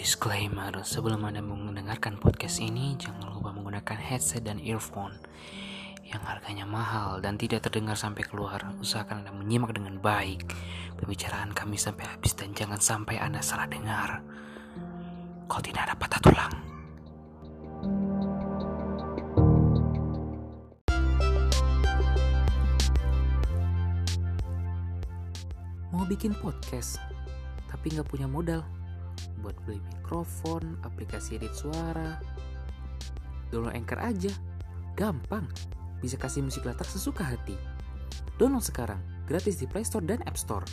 Disclaimer, sebelum Anda mendengarkan podcast ini, jangan lupa menggunakan headset dan earphone yang harganya mahal dan tidak terdengar sampai keluar. Usahakan Anda menyimak dengan baik pembicaraan kami sampai habis dan jangan sampai Anda salah dengar. Kalau tidak ada patah tulang. Mau bikin podcast, tapi nggak punya modal buat beli mikrofon, aplikasi edit suara. Download Anchor aja. Gampang. Bisa kasih musik latar sesuka hati. Download sekarang, gratis di Play Store dan App Store.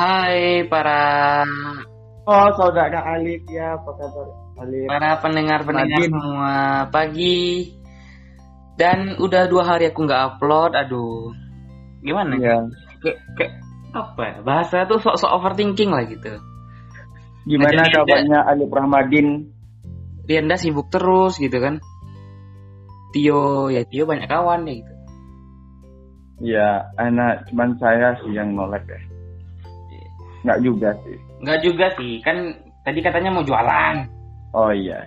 Hai para Oh, saudara Alif ya, apa kabar Alif? para pendengar-pendengar semua pagi dan udah dua hari aku nggak upload aduh gimana Ya. kayak kayak apa ya bahasa tuh sok-sok overthinking lah gitu Gimana kabarnya Alif Rahmadin? Rianda sibuk terus gitu kan Tio ya Tio banyak kawan ya gitu Ya, anak cuman saya sih yang nolak ya. Nggak juga sih. nggak juga sih kan tadi katanya mau jualan Oh iya.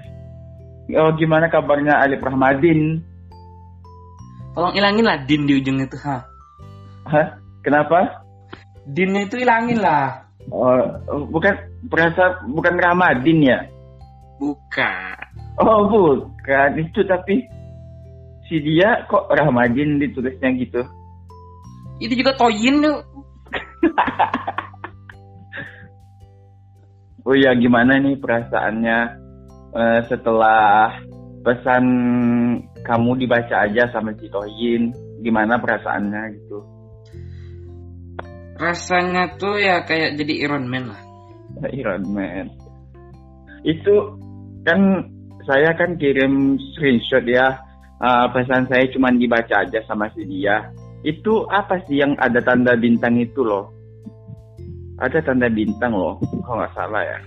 Oh gimana kabarnya Alif Rahmadin? Tolong ilangin lah din di ujung itu ha Hah? Kenapa? dinnya itu ilangin lah Oh, bukan berasa bukan Rahmadin ya? bukan Oh bukan itu tapi si dia kok Rahmadin ditulisnya gitu. itu juga toyin tuh Oh ya gimana nih perasaannya eh, setelah pesan kamu dibaca aja sama si Toyin? Gimana perasaannya gitu? rasanya tuh ya kayak jadi Iron Man lah Iron Man. Itu kan saya kan kirim screenshot ya. eh, pesan saya cuma dibaca aja sama si dia. Itu apa sih yang ada tanda bintang itu loh? Ada tanda bintang loh, kalau nggak salah ya.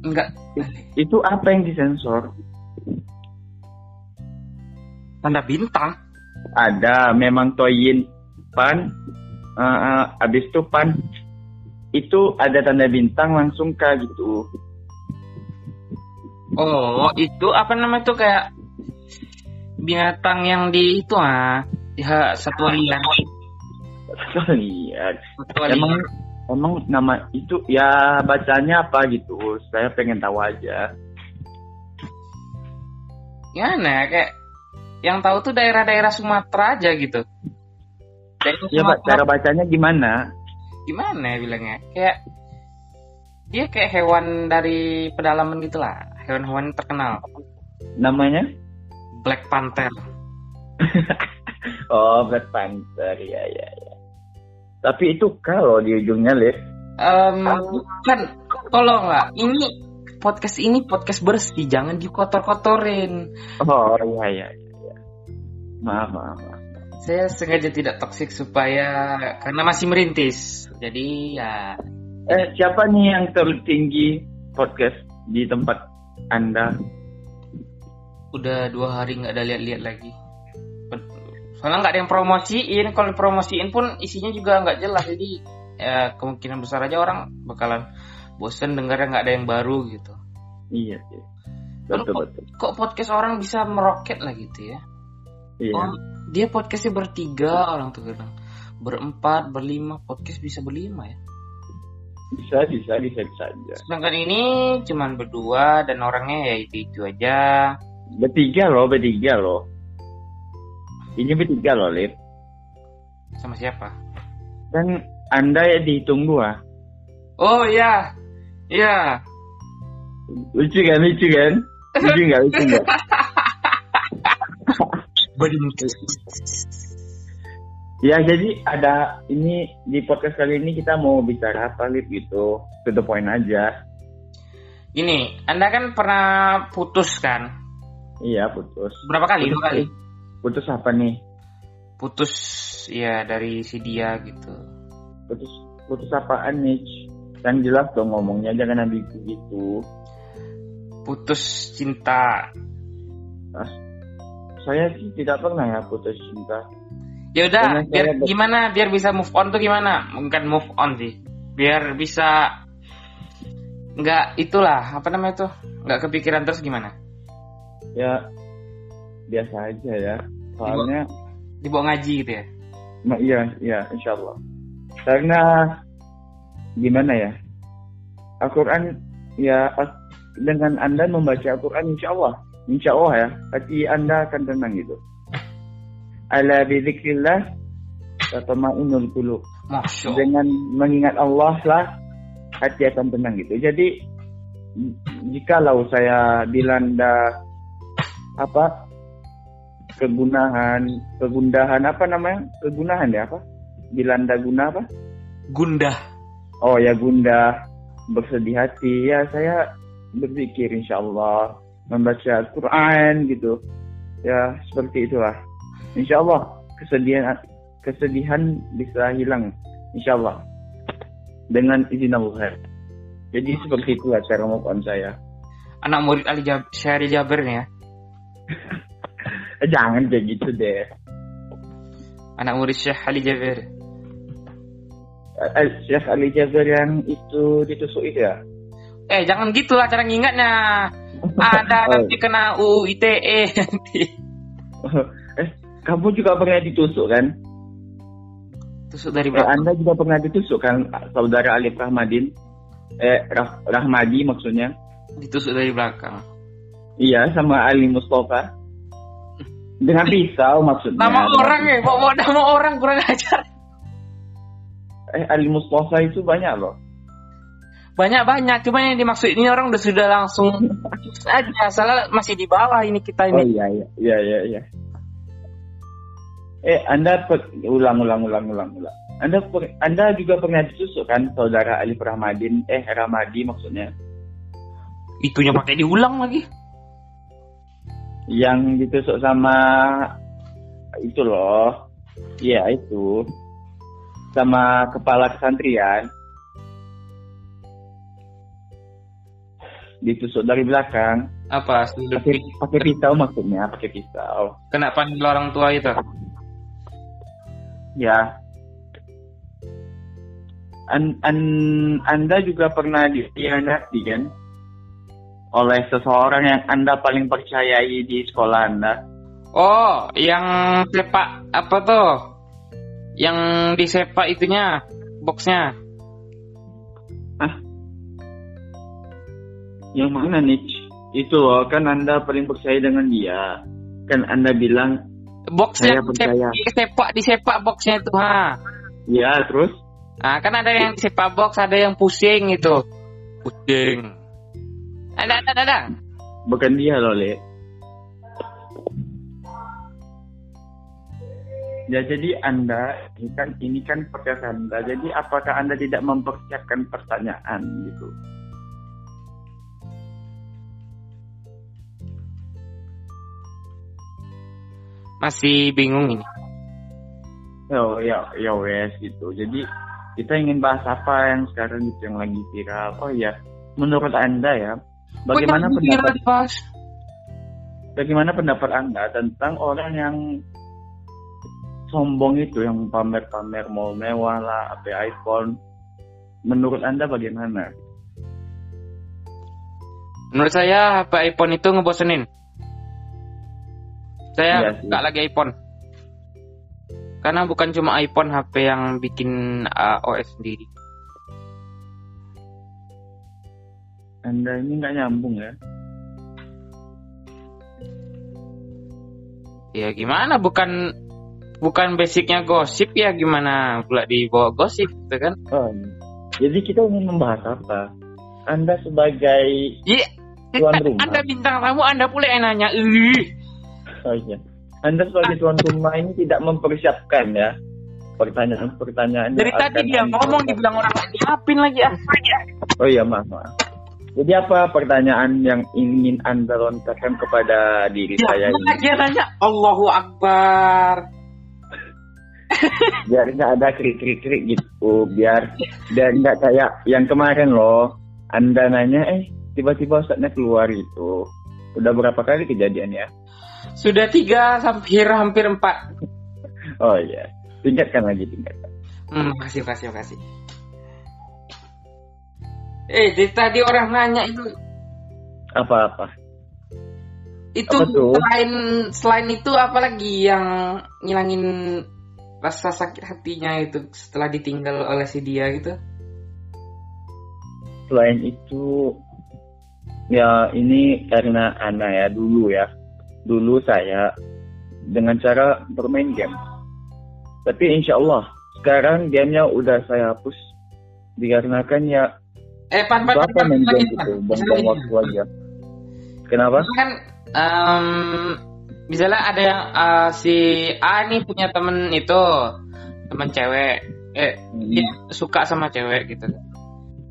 enggak Itu apa yang disensor? Tanda bintang. Ada memang toyin pan uh, uh, abis itu pan. Itu ada tanda bintang langsung kah gitu. Oh, itu apa namanya tuh kayak binatang yang di itu ah, ya satwa liar. Satwa emang liar. emang nama itu ya bacanya apa gitu? Saya pengen tahu aja. Ya, kayak yang tahu tuh daerah-daerah Sumatera aja gitu. Daerah ya Pak, Sumatera cara bacanya gimana gimana ya bilangnya? Kayak dia kayak hewan dari pedalaman gitu lah, hewan-hewan terkenal. namanya Black Panther. oh Black Panther ya ya ya tapi itu kalau di ujungnya lihat Em, bukan, tolong lah. Ini podcast ini podcast bersih, jangan dikotor-kotorin. oh iya iya iya. Maaf maaf, maaf. Saya sengaja tidak toksik supaya karena masih merintis. Jadi ya Eh, siapa nih yang tertinggi podcast di tempat Anda? udah dua hari nggak ada lihat-lihat lagi. Soalnya nggak ada yang promosiin. Kalau promosiin pun isinya juga nggak jelas. Jadi ya kemungkinan besar aja orang bakalan bosen dengarnya nggak ada yang baru gitu. Iya. Lalu Betul kok, betul. kok podcast orang bisa meroket lah gitu ya? Iya. Oh, dia podcastnya bertiga orang tuh kadang berempat, berlima podcast bisa berlima ya. Bisa bisa bisa bisa aja. Sedangkan ini cuman berdua dan orangnya ya itu itu aja. Bertiga loh, bertiga loh. Ini bertiga loh, Lip. Sama siapa? Dan Anda ya dihitung dua. Oh iya, iya. Lucu kan, lucu kan? Lucu nggak, lucu nggak? Ya jadi ada ini di podcast kali ini kita mau bicara apa Lip gitu. To the point aja. Ini, Anda kan pernah putus kan? Iya putus. Berapa kali? Dua kali. Putus apa nih? Putus ya dari si dia gitu. Putus putus apaan nih? Yang jelas dong ngomongnya jangan ambigu gitu. Putus cinta. Saya sih tidak pernah ya putus cinta. Ya udah, biar saya gimana biar bisa move on tuh gimana? Bukan move on sih. Biar bisa nggak itulah apa namanya tuh nggak kepikiran terus gimana? Ya biasa aja ya. Soalnya Dibawa ngaji gitu ya? Nah, iya, iya, insya Allah. Karena gimana ya? Al-Quran ya dengan anda membaca Al-Quran, insya Allah, insya Allah ya, hati anda akan tenang gitu. Ala bizikrillah tatma'innul qulub. Dengan mengingat Allah lah hati akan tenang gitu. Jadi jikalau saya dilanda apa kegunahan, kegundahan apa namanya? Kegunahan ya apa? Dilanda guna apa? Gundah. Oh ya gunda bersedih hati ya saya berpikir insya Allah membaca Al-Quran gitu. Ya seperti itulah. Insya Allah kesedihan kesedihan bisa hilang. Insya Allah dengan izin Allah jadi seperti itu cara move saya. Anak murid Ali Jab Syahri Jaber nih ya. Jangan kayak gitu deh Anak murid Syekh Ali Jaber. Eh, Syekh Ali Jaber yang itu ditusuk itu ya? Eh jangan gitu lah cara ngingatnya. Ada Oh. nanti kena UU ITE nanti. eh kamu juga pernah ditusuk kan Tusuk dari Eh, belakang. Anda juga pernah ditusuk kan saudara Alif Rahmadin? Eh, Rah- Rahmadi maksudnya. Ditusuk dari belakang. Iya, sama Ali Mustafa. Dengan pisau maksudnya. Nama orang ya, bawa nama orang kurang ajar. Eh, Ali Mustafa itu banyak loh. Banyak-banyak, cuma yang dimaksud ini orang udah sudah langsung aja. Salah masih di bawah ini kita Oh ini. iya, iya, iya, iya. iya. Eh, Anda ulang, ulang, ulang, ulang, ulang. Anda per- Anda juga pernah ditusuk kan, saudara Alif Rahmadin? Eh, Ramadi maksudnya. Itunya pakai diulang lagi. Yang ditusuk sama itu loh. Iya, itu. Sama kepala kesantrian. Ditusuk dari belakang. Apa? Pakai pakai pisau maksudnya, pakai pisau. Kena panggil orang tua itu. Ya. An, an, anda juga pernah dikhianati kan? Oleh seseorang yang Anda paling percayai di sekolah Anda. Oh, yang sepak apa tuh? Yang disepak itunya, boxnya. Yang mana nih? Itu loh, kan Anda paling percaya dengan dia. Kan Anda bilang, Boxnya Saya percaya. disepak, disepak, disepak boxnya itu ha. ya terus? Nah, kan ada yang disepak box, ada yang pusing itu. Pusing. Ada, ada, ada. Bukan dia loh, Le. Ya jadi Anda, ini kan, ini kan podcast Anda. Jadi apakah Anda tidak mempersiapkan pertanyaan gitu? Masih bingung ini. Oh ya, ya wes gitu. Jadi kita ingin bahas apa yang sekarang gitu yang lagi viral. Oh ya, menurut anda ya, bagaimana viral pendapat dibahas? bagaimana pendapat anda tentang orang yang sombong itu yang pamer-pamer mau mewah lah, apa iPhone? Menurut anda bagaimana? Menurut saya HP iPhone itu ngebosenin. Saya Iya nggak lagi iPhone. Karena bukan cuma iPhone HP yang bikin uh, OS sendiri. Anda ini nggak nyambung ya? Ya gimana bukan bukan basicnya gosip ya gimana pula dibawa gosip gitu kan? Oh, jadi kita ingin membahas apa? Anda sebagai Iya. Tuan rumah. Anda bintang tamu, Anda pula yang nanya. Ih. Oh iya. Anda sebagai tuan rumah ini tidak mempersiapkan ya pertanyaan-pertanyaan. Dari tadi dia Anda- ngomong dibilang orang lain nyiapin lagi ah. Oh iya maaf maaf. Jadi apa pertanyaan yang ingin Anda lontarkan kepada diri Ya, saya ini? dia nanya Allahu Akbar. Biar nggak ada krik-krik-krik gitu. Biar biar nggak kayak yang kemarin loh. Anda nanya, eh tiba-tiba Ustaznya keluar itu. Udah berapa kali kejadian ya? Sudah tiga hampir hampir empat. Oh iya, tingkatkan lagi tingkatkan. Hmm, makasih, makasih, makasih. Eh, jadi tadi orang nanya itu Apa-apa? itu Apa tuh? selain selain itu apalagi yang ngilangin rasa sakit hatinya itu setelah ditinggal oleh si dia gitu? Selain itu, ya ini karena Ana ya dulu ya. Dulu saya dengan cara bermain game. Tapi insya Allah sekarang gamenya udah saya hapus dikarenakan ya Eh, pan pan pan, apa main game gitu, Misalnya waktu aja. Kenapa? kan em, misalnya ada yang eh, si A nih punya temen itu temen cewek eh Hmm. dia suka sama cewek gitu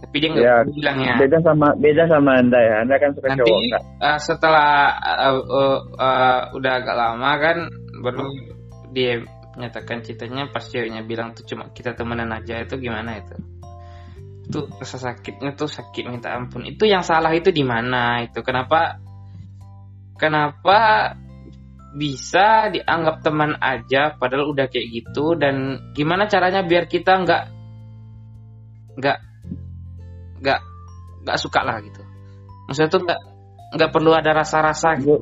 tapi dia nggak Ya, bilangnya Beda sama beda sama anda ya. Anda kan suka nanti cowok eh, setelah eh, eh, eh, udah agak lama kan baru dia menyatakan cintanya pas ceweknya bilang tuh cuma kita temenan aja itu gimana itu? Itu rasa sakitnya tuh sakit minta ampun. Itu yang salah itu di mana itu? Kenapa kenapa bisa dianggap teman aja padahal udah kayak gitu? Dan gimana caranya biar kita nggak nggak nggak nggak suka lah gitu maksudnya tuh nggak nggak perlu ada rasa-rasa gitu.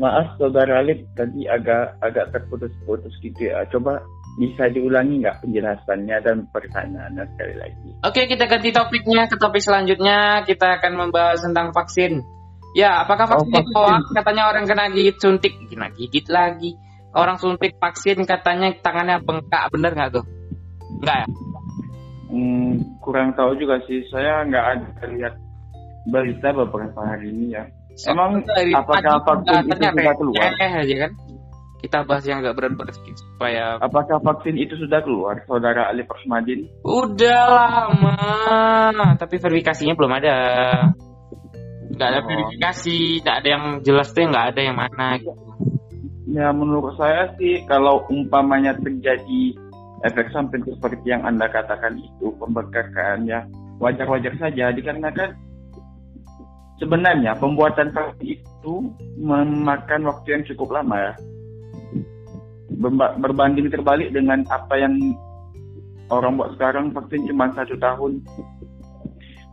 Maaf saudara Alif tadi agak agak terputus-putus gitu ya. Coba bisa diulangi nggak penjelasannya dan pertanyaannya sekali lagi? Oke, kita ganti topiknya ke topik selanjutnya. Kita akan membahas tentang vaksin. Ya, apakah Oh, vaksin itu vaksin. hoax? Katanya orang kena gigit suntik, kena gigit lagi. Orang suntik vaksin katanya tangannya bengkak, bener nggak tuh? Nggak ya? Hmm, kurang tahu juga sih. Saya nggak ada lihat berita beberapa hari ini ya. Emang Dari apakah vaksin itu sudah keluar? receh aja kan? Kita bahas yang nggak berat-berat sedikit supaya Apakah vaksin itu sudah keluar, saudara Alif Rosmadin? udah lama, tapi verifikasinya belum ada. Nggak ada Oh. verifikasi, nggak ada yang jelas tuh nggak ada yang mana gitu. Ya menurut saya sih kalau umpamanya terjadi efek samping seperti yang Anda katakan itu pembengkakan ya wajar-wajar saja dikarenakan sebenarnya pembuatan vaksin itu memakan waktu yang cukup lama ya. Berba- berbanding terbalik dengan apa yang orang buat sekarang vaksin cuma satu tahun.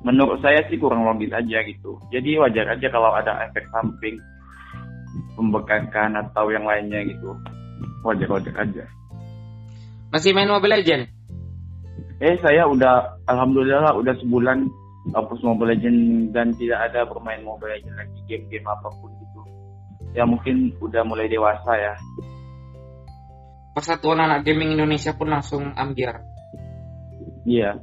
Menurut saya sih kurang logis aja gitu. Jadi wajar aja kalau ada efek samping pembekakan atau yang lainnya gitu wajar-wajar aja Masih main Mobile Legend? eh saya udah alhamdulillah udah sebulan hapus Mobile Legend dan tidak ada bermain Mobile Legend lagi game-game apa pun gitu ya mungkin udah mulai dewasa ya Persatuan Anak Gaming Indonesia pun langsung ambiar. iya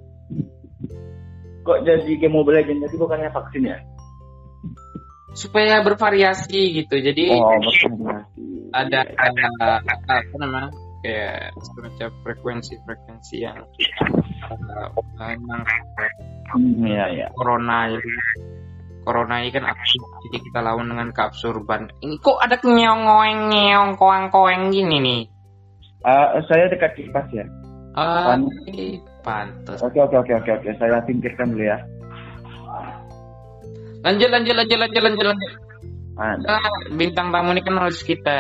kok jadi game Mobile Legend jadi bukannya vaksin ya Supaya bervariasi gitu. Jadi oh maksudnya ada ada apa namanya? Kayak semacam frekuensi-frekuensi yang uh, memang Hmm, iya iya. corona jadi corona ini kan absurd. Jadi kita lawan dengan keabsurban. Ini kok ada ngeong ngeong koang koeng gini nih? Ah, saya dekat kipas ya. Ah Pan- eh, pantes. Oke oke oke oke oke. Saya singkirkan dulu ya. Lanjut lanjut lanjut lanjut lanjut lanjut Ada. Ah, bintang tamu ini kan harus kita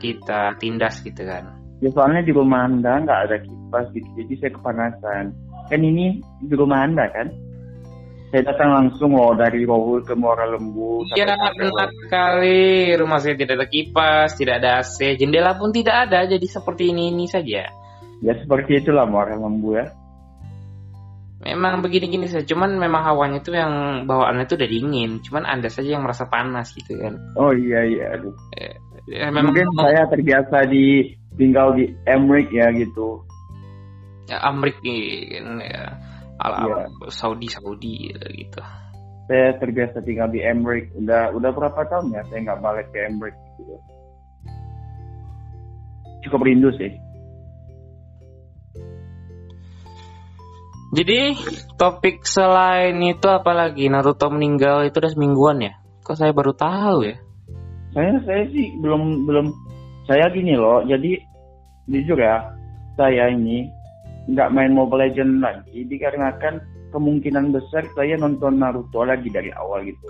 kita tindas gitu kan Ya soalnya di rumah anda nggak ada kipas gitu, jadi saya kepanasan. Kan ini di rumah anda kan? Saya datang langsung loh dari Rohul ke Muara Lembu. Iya benar sekali rumah saya tidak ada kipas tidak ada AC jendela pun tidak ada jadi seperti ini ini saja Ya seperti itulah Muara Lembu ya. Memang begini-gini saja, cuman memang hawanya itu yang bawaannya itu udah dingin, cuman anda saja yang merasa panas gitu kan. Oh iya iya. Aduh. Ya, memang Mungkin saya terbiasa di tinggal di Emrik ya gitu. ya, Amrik kan ya ala Iya. Saudi Saudi gitu. Saya terbiasa tinggal di Emrik. Udah udah berapa tahun ya saya nggak balik ke Emrik gitu. Cukup rindu sih. Jadi topik selain itu apalagi Naruto meninggal itu udah semingguan ya? Kok saya baru tahu ya? saya saya sih belum belum saya gini loh jadi jujur ya saya ini nggak main Mobile Legend lagi dikarenakan kemungkinan besar saya nonton Naruto lagi dari awal gitu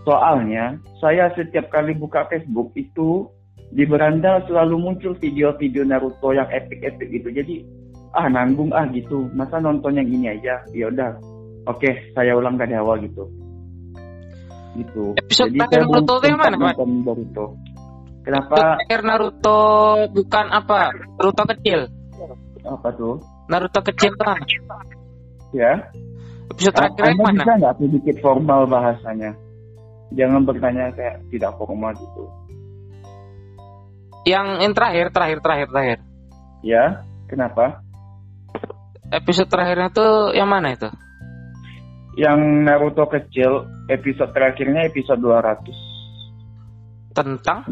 Soalnya saya setiap kali buka Facebook itu di beranda selalu muncul video-video Naruto yang epic-epic gitu. Jadi ah nanggung ah gitu. Masa nonton yang ini aja? Ya udah. Oke, saya ulang dari awal gitu. Gitu. Episode Jadi terakhir Naruto itu yang mana, nonton Naruto. Kenapa? Terakhir Naruto bukan apa? Naruto kecil. Apa tuh? Naruto kecil mana? Ya. Episode terakhir yang Anda mana? bisa nggak sedikit formal bahasanya? Jangan bertanya kayak tidak formal gitu. Yang yang terakhir, terakhir, terakhir, terakhir. Ya, kenapa? Episode terakhirnya tuh yang mana itu? Yang Naruto kecil, episode terakhirnya episode 200. Tentang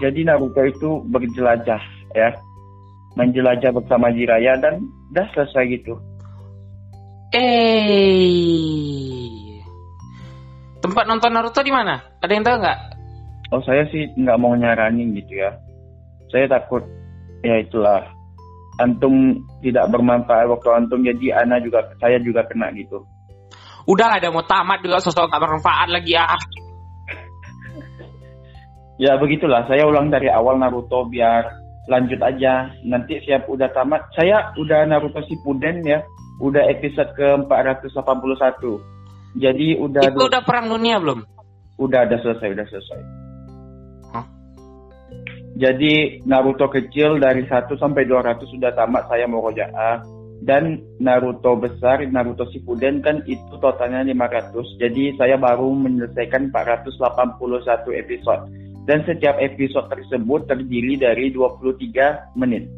Jadi Naruto itu berjelajah ya. Menjelajah bersama Jiraiya dan udah selesai gitu. eh tempat nonton Naruto di mana? Ada yang tahu nggak? Oh saya sih nggak mau nyaranin gitu ya. Saya takut ya itulah antum tidak bermanfaat waktu antum jadi ana juga saya juga kena gitu. Udah ada mau tamat juga sosok gak bermanfaat lagi ah. Ya begitulah, saya ulang dari awal Naruto biar lanjut aja. Nanti siap udah tamat. Saya udah Naruto Shippuden ya, udah episode ke 481. Jadi udah Itu udah perang dunia belum? udah ada selesai, udah selesai. Jadi Naruto kecil dari 1 sampai 200 sudah tamat saya mau rojaah. Dan Naruto besar, Naruto Shippuden kan itu totalnya 500. Jadi saya baru menyelesaikan 481 episode. Dan setiap episode tersebut terdiri dari 23 menit.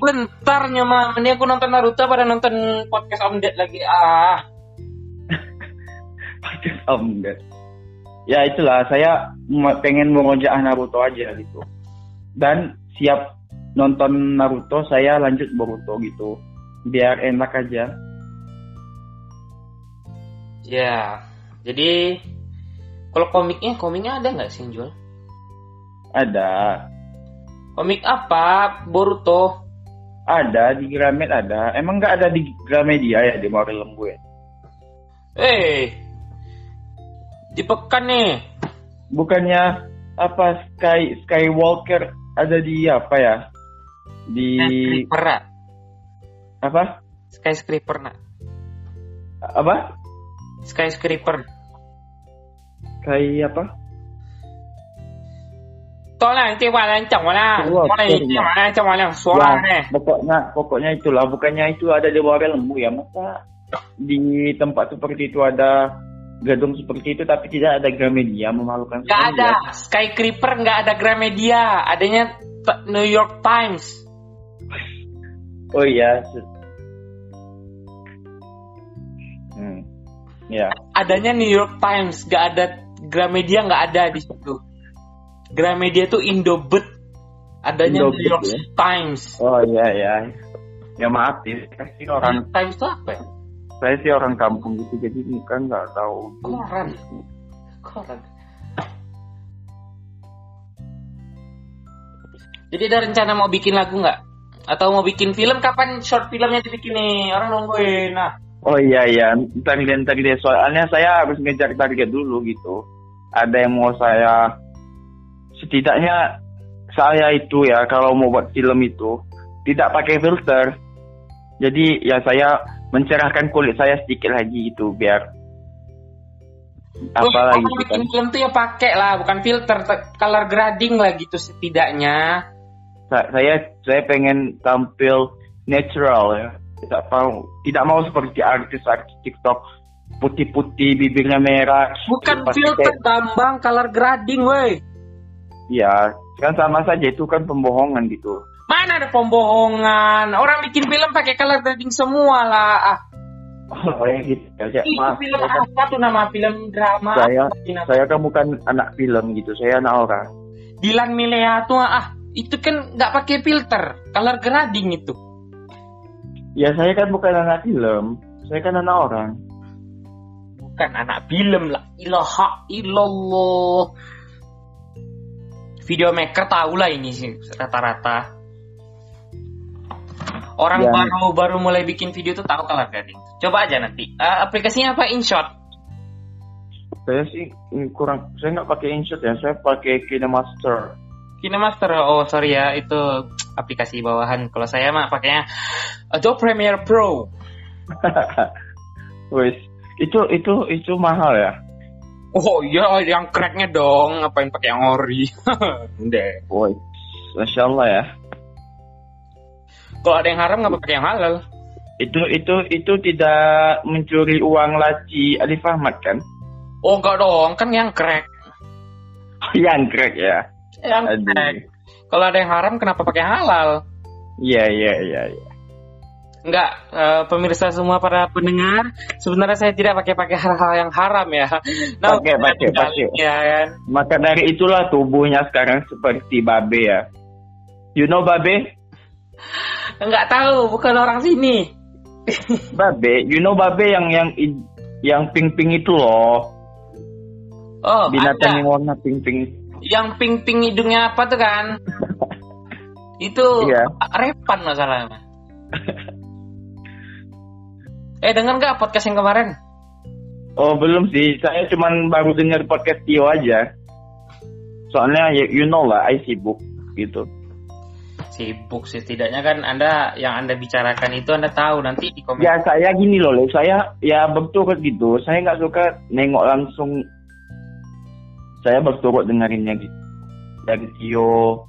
Bentar nyama, ini aku nonton Naruto pada nonton podcast Om Ded lagi ah. Om Ded. Ya itulah, saya pengen mengojaah Naruto aja gitu. Dan siap nonton Naruto, saya lanjut Boruto gitu. Biar enak aja. Ya, jadi kalau komiknya, komiknya ada nggak sih yang jual? Ada. Komik apa? Boruto. Ada, di Gramet ada. Emang nggak ada di Gramedia ya, di Morel Lembu ya? Eh, di Pekan nih. Bukannya apa Sky Skywalker ada di apa ya? Di Skyscraper. Apa? Skyscraper nak. Apa? Skyscraper. Sky apa? Tolong nanti walan cang wala. Wala itu mana suara ya, nih. Pokoknya pokoknya itulah bukannya itu ada di warelmu ya masa di tempat seperti itu ada gedung seperti itu tapi tidak ada Gramedia memalukan Gak sekali ada ya. Skyscraper, nggak ada Gramedia, adanya New York Times. Oh iya. Hmm. Ya. Adanya New York Times, nggak ada Gramedia, nggak ada di situ. Gramedia tuh Indobet, adanya Indobet, New York ya. Times. Oh iya ya. Ya maaf ya, saya sih orang Times itu apa ya? Saya sih orang kampung gitu jadi kan nggak tahu. Koran. Koran. Jadi ada rencana mau bikin lagu nggak? Atau mau bikin film? Kapan short filmnya dibikin nih? Orang nungguin. Nah, Oh iya iya, ntar deh ntar deh soalnya saya harus ngejar target dulu gitu. Ada yang mau saya setidaknya saya itu ya kalau mau buat film itu tidak pakai filter. Jadi ya saya mencerahkan kulit saya sedikit lagi gitu biar Lu apalagi kalau gitu kan. film tuh ya pakai lah, bukan filter, te- color grading lah gitu setidaknya. Sa- saya saya pengen tampil natural ya. Tidak mau tidak mau seperti artis-artis TikTok putih-putih bibirnya merah. Bukan filter, kayak- Bambang, color grading, woi. Ya, kan sama saja itu kan pembohongan gitu. Mana ada pembohongan? Orang bikin film pakai color grading semua lah. Ah, Oh, ya gitu aja. itu Maaf, film saya, apa tuh nama film drama? Saya- saya kan bukan anak film gitu. Saya anak orang. Dilan Milea tuh ah, itu kan nggak pakai filter, color grading itu. Ya saya kan bukan anak film. Saya kan anak orang. Bukan anak film lah. Ilaha illallah. Video maker tahu lah ini sih rata-rata. Orang Ya. baru baru mulai bikin video tuh tahu color grading. Coba aja nanti. Eh, aplikasinya apa? InShot. Saya sih kurang, saya nggak pakai InShot ya, saya pakai KineMaster. KineMaster, oh sorry ya, itu aplikasi bawahan. Kalau saya mah pakainya Adobe Premiere Pro. Wes, itu itu itu mahal ya. Oh iya, yang cracknya dong. Ngapain pakai yang ori? Udah. Woi, masya Allah ya. Kalau ada yang haram nggak pakai yang halal. Itu itu itu tidak mencuri uang laci Alif Ahmad kan? Oh enggak dong, kan yang crack. Yang crack ya. Yang Aduh. crack. Kalau ada yang haram kenapa pakai halal? Iya iya iya. iya. Enggak, eh, pemirsa semua para pendengar, sebenarnya saya tidak pakai pakai hal-hal yang haram ya. Nah, Pakai, pakai, pakai. Ya kan. Maka dari itulah tubuhnya sekarang seperti babe ya. You know babe? Enggak tahu, bukan orang sini. Babe, you know babe yang yang yang pink-pink itu loh. Oh, Binatang ada. yang warna pink-pink. Yang pink-pink hidungnya apa tuh kan? Itu Iya. repan masalahnya. eh, denger nggak podcast yang kemarin? Oh belum sih, saya cuman baru dengar podcast Tio aja. Soalnya ya- you know lah, I sibuk gitu. Sibuk sih, setidaknya kan Anda yang Anda bicarakan itu Anda tahu nanti di komen. Ya saya gini loh, Le. saya ya berturut gitu. Saya nggak suka nengok langsung. Saya berturut dengerinnya gitu. Dari Tio,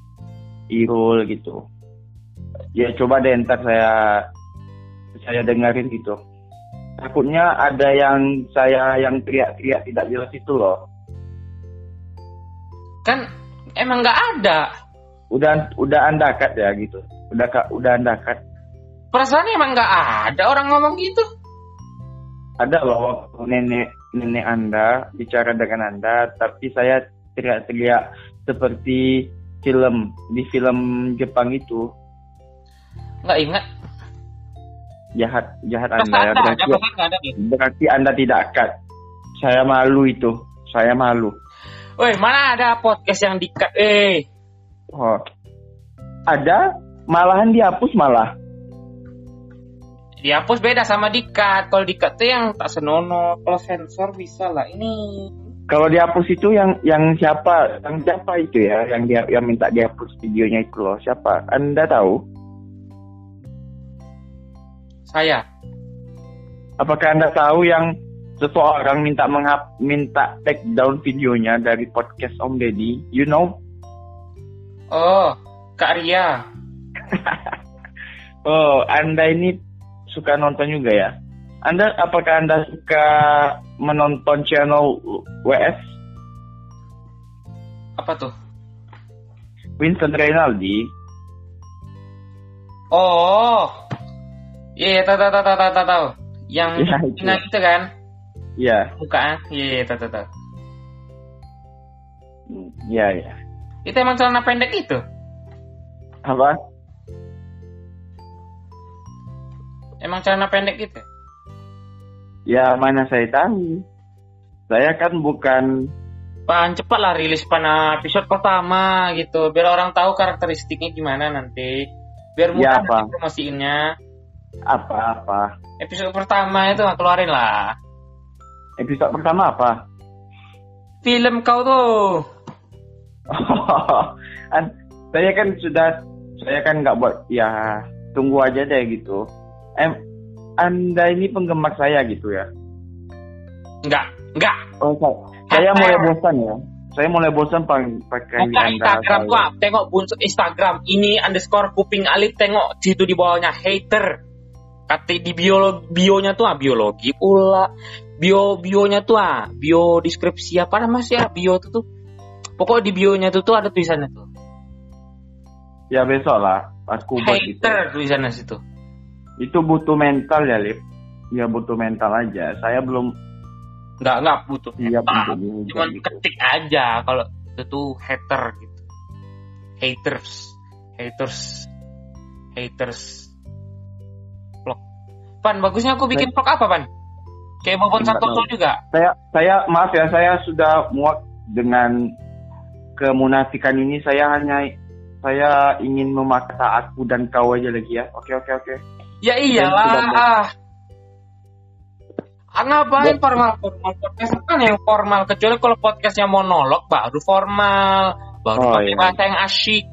Irul gitu. Ya coba deh ntar saya saya dengerin gitu. Takutnya ada yang saya yang teriak-teriak tidak jelas itu loh. Kan emang nggak ada. Udah udah anda cut ya gitu. Udah kak udah anda cut. Perasaan emang nggak ada orang ngomong gitu. ada loh nenek nenek anda bicara dengan anda tapi saya teriak-teriak seperti film di film Jepang itu Nggak ingat. jahat jahat anda Perasaan ya berarti, ada. berarti anda tidak akan saya malu itu saya malu Woi, mana ada podcast yang dikat? Eh, oh. ada malahan dihapus malah dihapus beda sama dikat. Kalau dikat tuh yang tak senono. Kalau sensor bisa lah. Ini kalau dihapus itu yang yang siapa yang siapa itu ya yang dia yang minta dihapus videonya itu loh siapa anda tahu saya. Apakah Anda tahu yang seseorang minta menghap minta take down videonya dari podcast Om Deddy? You know? Oh, Kak Ria. Oh, Anda ini suka nonton juga ya? Anda apakah Anda suka menonton channel WS Apa tuh? Winston Reynaldi? Oh. Iya, tahu tahu tahu tahu tahu tahu. Yang Ya, itu. Cina itu kan? Ya, Bukan? Iya, iya, tahu tahu tahu. ya, ya. Itu emang celana pendek itu. Apa? Emang celana pendek itu. Ya, mana saya tahu. Saya kan bukan Pan cepat lah rilis pan episode pertama gitu, biar orang tahu karakteristiknya gimana nanti. Biar mudah Ya, apa? nanti promosiinnya. apa-apa. Episode pertama itu keluarin lah. Episode pertama apa? Film kau tuh. An- saya kan sudah saya kan nggak buat ya tunggu aja deh gitu em anda ini penggemar saya gitu ya Enggak, enggak. oh saya, saya mulai bosan ya saya mulai bosan pakai Buka anda Instagram tuh, tengok buntut Instagram. Ini underscore kuping alit, tengok situ di bawahnya hater. Kata di bio bionya tuh ah, biologi pula. Bio bionya tuh ah, bio deskripsi apa namanya sih ah, bio tuh tuh. Pokoknya di bionya tuh tuh ada tulisannya tuh. ya besok lah aku buat itu Hater tulisannya situ. itu butuh mental ya lip ya butuh mental aja saya belum Enggak, enggak butuh. siap Ah, untuk Cuman gitu. ketik aja kalau itu tuh hater gitu. Haters, haters, haters. Vlog. Pan, bagusnya aku bikin vlog apa, Pan? Kayak Bobon Santoso tahu. juga. saya saya maaf ya saya sudah muak dengan kemunafikan ini saya hanya saya ingin memaksa aku dan kau aja lagi ya oke oke oke Ya iyalah. Ah, ngapain formal formal podcast kan yang formal kecuali kalau podcastnya monolog baru formal baru Oh, pakai iya. bahasa yang asyik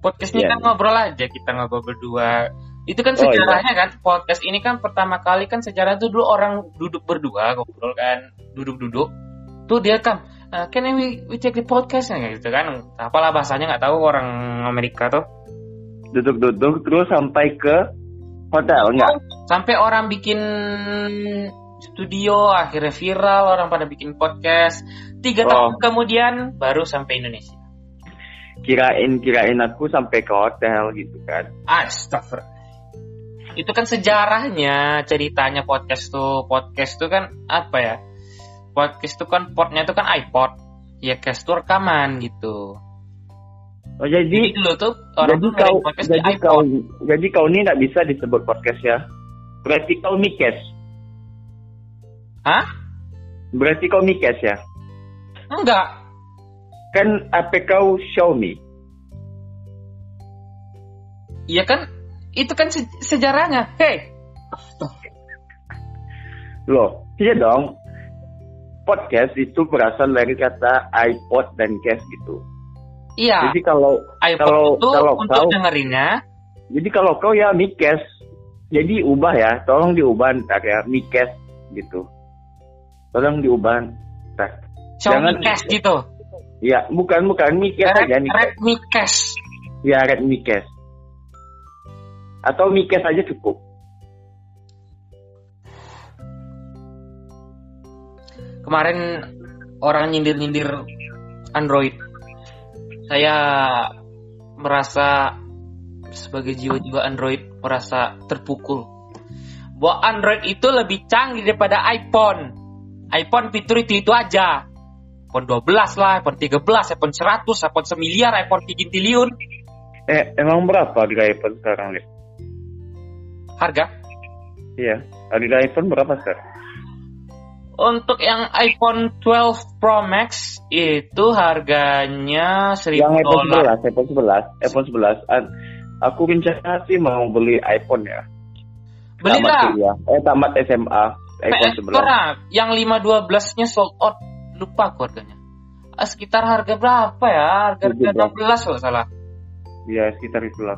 podcast ini Iya. kan ngobrol aja kita ngobrol berdua itu kan Oh, iya. sejarahnya kan podcast ini kan pertama kali kan sejarah itu dulu orang duduk berdua ngobrol kan duduk-duduk tuh dia kan uh, can we, we take the podcast gitu kan. Apalah bahasanya nggak tahu orang Amerika tuh. Duduk-duduk terus sampai ke hotel enggak? sampai orang bikin studio akhirnya viral orang pada bikin podcast. Tiga Oh. tahun kemudian baru sampai Indonesia. Kirain kirain aku sampai ke hotel gitu kan. Astagfirullah itu kan sejarahnya ceritanya podcast tuh. Podcast tuh kan apa ya podcast tuh kan portnya tuh kan iPod ya cast tuh rekaman gitu Oh jadi jadi dulu tuh orang jadi tuh kau podcast di jadi iPod kau jadi kau ini tidak bisa disebut podcast ya. Berarti kau mikes. Hah? Berarti kau mikes ya. enggak Kan apa kau Xiaomi? iya kan itu kan se- sejarahnya hei Loh, iya dong. Podcast itu berasal dari kata iPod dan cast gitu. iya Jadi kalau iPod kalau itu kalau untuk kau dengerinnya jadi kalau kau ya mikes. Jadi ubah ya, tolong diubah ntar ya mikes gitu. Tolong diubah ntar. Xiaomi Jangan- Cash gitu Ya, bukan bukan mikes Red, aja mikes. Redmi Cash Ya, red mikes. Atau mikes aja cukup. Kemarin orang nyindir-nyindir Android. Saya merasa sebagai jiwa-jiwa Android merasa terpukul. Bahwa Android itu lebih canggih daripada iPhone. iPhone fitur itu itu aja. iPhone 12 lah, iPhone 13, iPhone 100, iPhone semiliar, iPhone 3 triliun Eh, emang berapa harga iPhone sekarang, Lip? harga? Iya, harga iPhone berapa sekarang? Untuk yang iPhone 12 Pro Max itu harganya 1000 Yang iPhone dolar 11, iPhone 11, iPhone 11. An- aku rencana sih mau beli iPhone ya. Belilah kuliah. Eh, tamat SMA, iPhone PS 11. Store yang 512 nya sold out lupa aku harganya Ah, sekitar harga berapa ya harga harga 16 kalau salah Iya, sekitar itulah.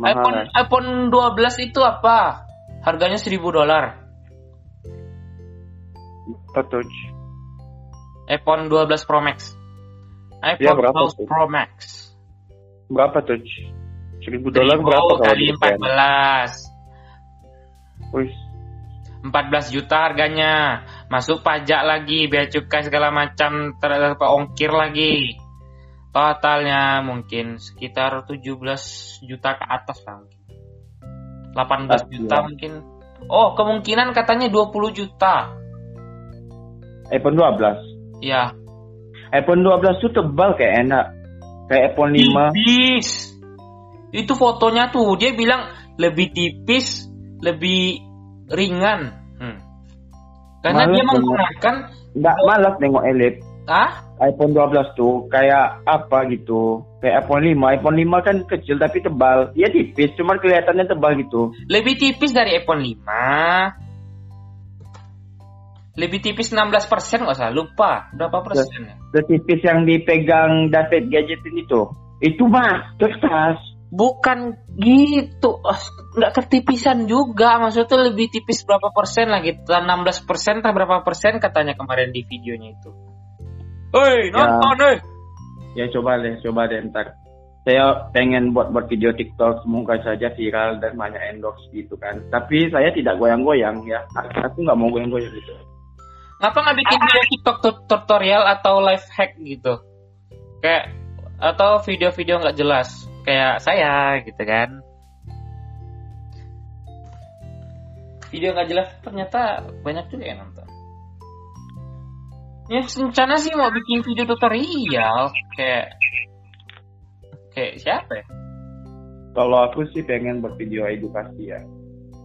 Mahal iPhone kan? iPhone 12 itu apa harganya 1000 dolar Apa touch? iPhone 12 Pro Max Ya, iPhone berapa 12 tuh? Pro Max Berapa touch? 1000 dolar berapa 1000 kalau kali di pen? 14 Wih, 14 juta harganya masuk pajak lagi biaya cukai segala macam terhadap ongkir lagi totalnya mungkin sekitar 17 juta ke atas lah mungkin 18 Ah, juta iya. mungkin oh kemungkinan katanya 20 juta iPhone 12. ya iPhone 12 tuh tebal kayak enak. Kayak iPhone 5. tipis itu fotonya tuh dia bilang lebih tipis lebih ringan hmm. karena Malas dia menggunakan Nggak malas nengok Elite. ah iPhone 12 tuh kayak apa gitu. Kayak iPhone 5. iPhone 5 kan kecil tapi tebal. Ya tipis, cuman kelihatannya tebal gitu. lebih tipis dari iPhone 5 lebih tipis 16 persen nggak salah lupa berapa persen ya Setipis yang dipegang David gadgetin itu. Itu mah kertas. bukan gitu nggak ketipisan juga maksudnya lebih tipis berapa persen lah gitu 16 persen atau berapa persen katanya kemarin di videonya itu Hei nonton eh Ya coba deh, coba deh ntar. Saya pengen buat buat video TikTok semoga saja viral dan banyak endorse gitu kan. Tapi saya tidak goyang-goyang ya. Aku nggak mau goyang-goyang gitu. Ngapa nggak bikin video TikTok tut- tutorial atau life hack gitu? Kayak atau video-video nggak jelas? Kayak saya gitu kan? Video nggak jelas ternyata banyak juga yang nonton. Ya rencana sih mau bikin video tutorial kayak kayak siapa ya? Kalau aku sih pengen buat video edukasi ya.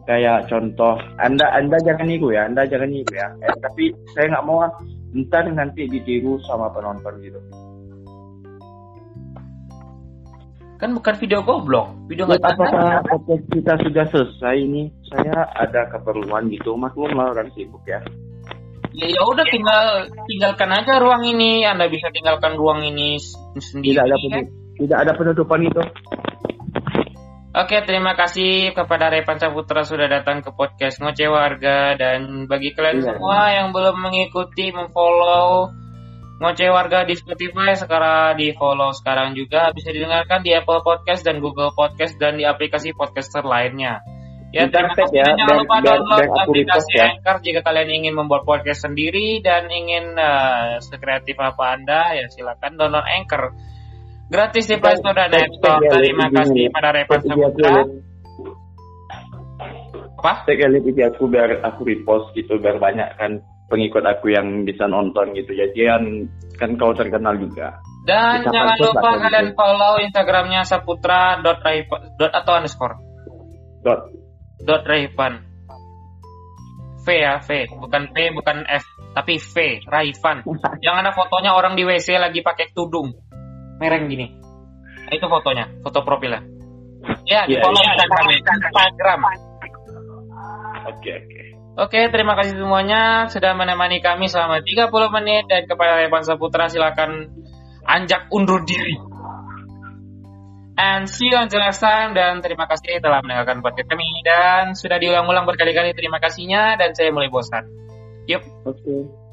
Kayak contoh, anda anda jangan niru ya, anda jangan niru ya. Eh, tapi saya nggak mau ah, ntar nanti ditiru sama penonton gitu. Kan bukan video goblok, video nggak apakah podcast kita sudah selesai ini? Saya ada keperluan gitu, maklum lah orang sibuk ya. Ya ya udah tinggal tinggalkan aja ruang ini. Anda bisa tinggalkan ruang ini sendiri. Tidak ada ya. penutup, tidak ada penutupan itu. Oke, terima kasih kepada Repan Saputra sudah datang ke podcast Ngoceh Warga dan bagi kalian Iya. semua yang belum mengikuti, memfollow Ngoceh Warga di Spotify sekarang di follow sekarang juga bisa didengarkan di Apple Podcast dan Google Podcast dan di aplikasi podcaster lainnya. Ya, kasih. ya, Dan Jangan lupa download aku aplikasi ya. Anchor jika kalian ingin membuat podcast sendiri dan ingin eh, sekreatif apa Anda ya silakan download Anchor. Gratis di Play Store dan App Store. ya, Terima kasih pada Saputra. Lip. Apa? Tag ya, Lip, IG aku biar aku repost gitu, biar banyak kan pengikut aku yang bisa nonton gitu. Jadi kan, kan kau terkenal juga. Dan Bisa jangan lupa kalian gitu. follow Instagramnya saputra dot dot atau underscore Dot. dot Raipan. V ya V, bukan P bukan F, tapi V Raivan. Yang ada fotonya orang di WC lagi pakai tudung mereng gini. Nah, itu fotonya, foto profilnya. Ya, di follow iya. Instagram, Instagram. Oke, oke. Oke, terima kasih semuanya sudah menemani kami selama 30 menit dan kepada Revan Saputra silakan anjak undur diri. And see you until next time dan terima kasih telah mendengarkan podcast kami dan sudah diulang-ulang berkali-kali terima kasihnya dan saya mulai bosan. Yuk. Oke.